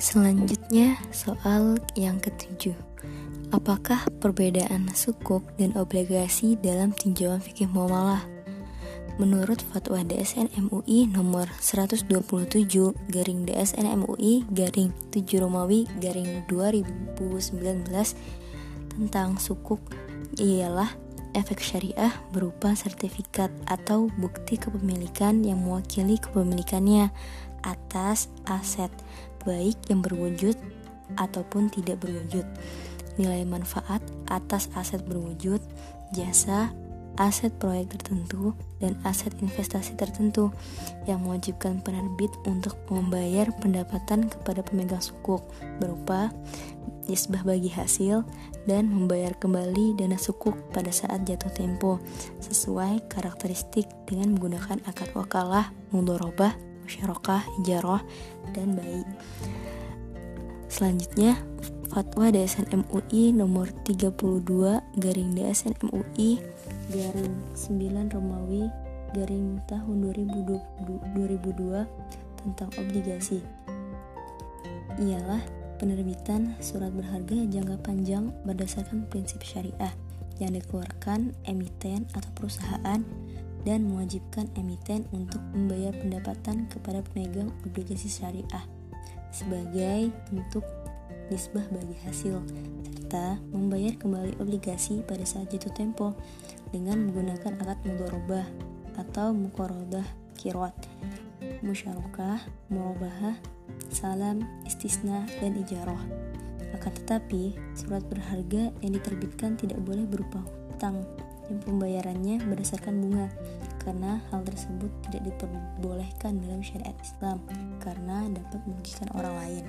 Selanjutnya, soal yang ketujuh. Apakah perbedaan sukuk dan obligasi dalam tinjauan fikih muamalah? Menurut fatwa DSN MUI nomor 127 garing DSN MUI garing 7 Romawi garing 2019 tentang sukuk ialah efek syariah berupa sertifikat atau bukti kepemilikan yang mewakili kepemilikannya atas aset baik yang berwujud ataupun tidak berwujud. Nilai manfaat atas aset berwujud jasa aset proyek tertentu dan aset investasi tertentu yang mewajibkan penerbit untuk membayar pendapatan kepada pemegang sukuk berupa nisbah bagi hasil dan membayar kembali dana sukuk pada saat jatuh tempo sesuai karakteristik dengan menggunakan akad wakalah, mudorobah, musyarakah, ijarah, dan baik. Selanjutnya, Fatwa DSN MUI nomor 32 garing DSN MUI garing 9 Romawi garing tahun 2002, 2002 tentang obligasi ialah penerbitan surat berharga jangka panjang berdasarkan prinsip syariah yang dikeluarkan emiten atau perusahaan dan mewajibkan emiten untuk membayar pendapatan kepada pemegang obligasi syariah sebagai bentuk nisbah bagi hasil, serta membayar kembali obligasi pada saat jatuh tempo dengan menggunakan akad mudorobah atau mukorodah kirot, musyarakah, murabahah, salam, istisna, dan ijarah. Akan tetapi, surat berharga yang diterbitkan tidak boleh berupa hutang yang pembayarannya berdasarkan bunga karena hal tersebut tidak diperbolehkan dalam syariat Islam karena dapat merugikan orang lain.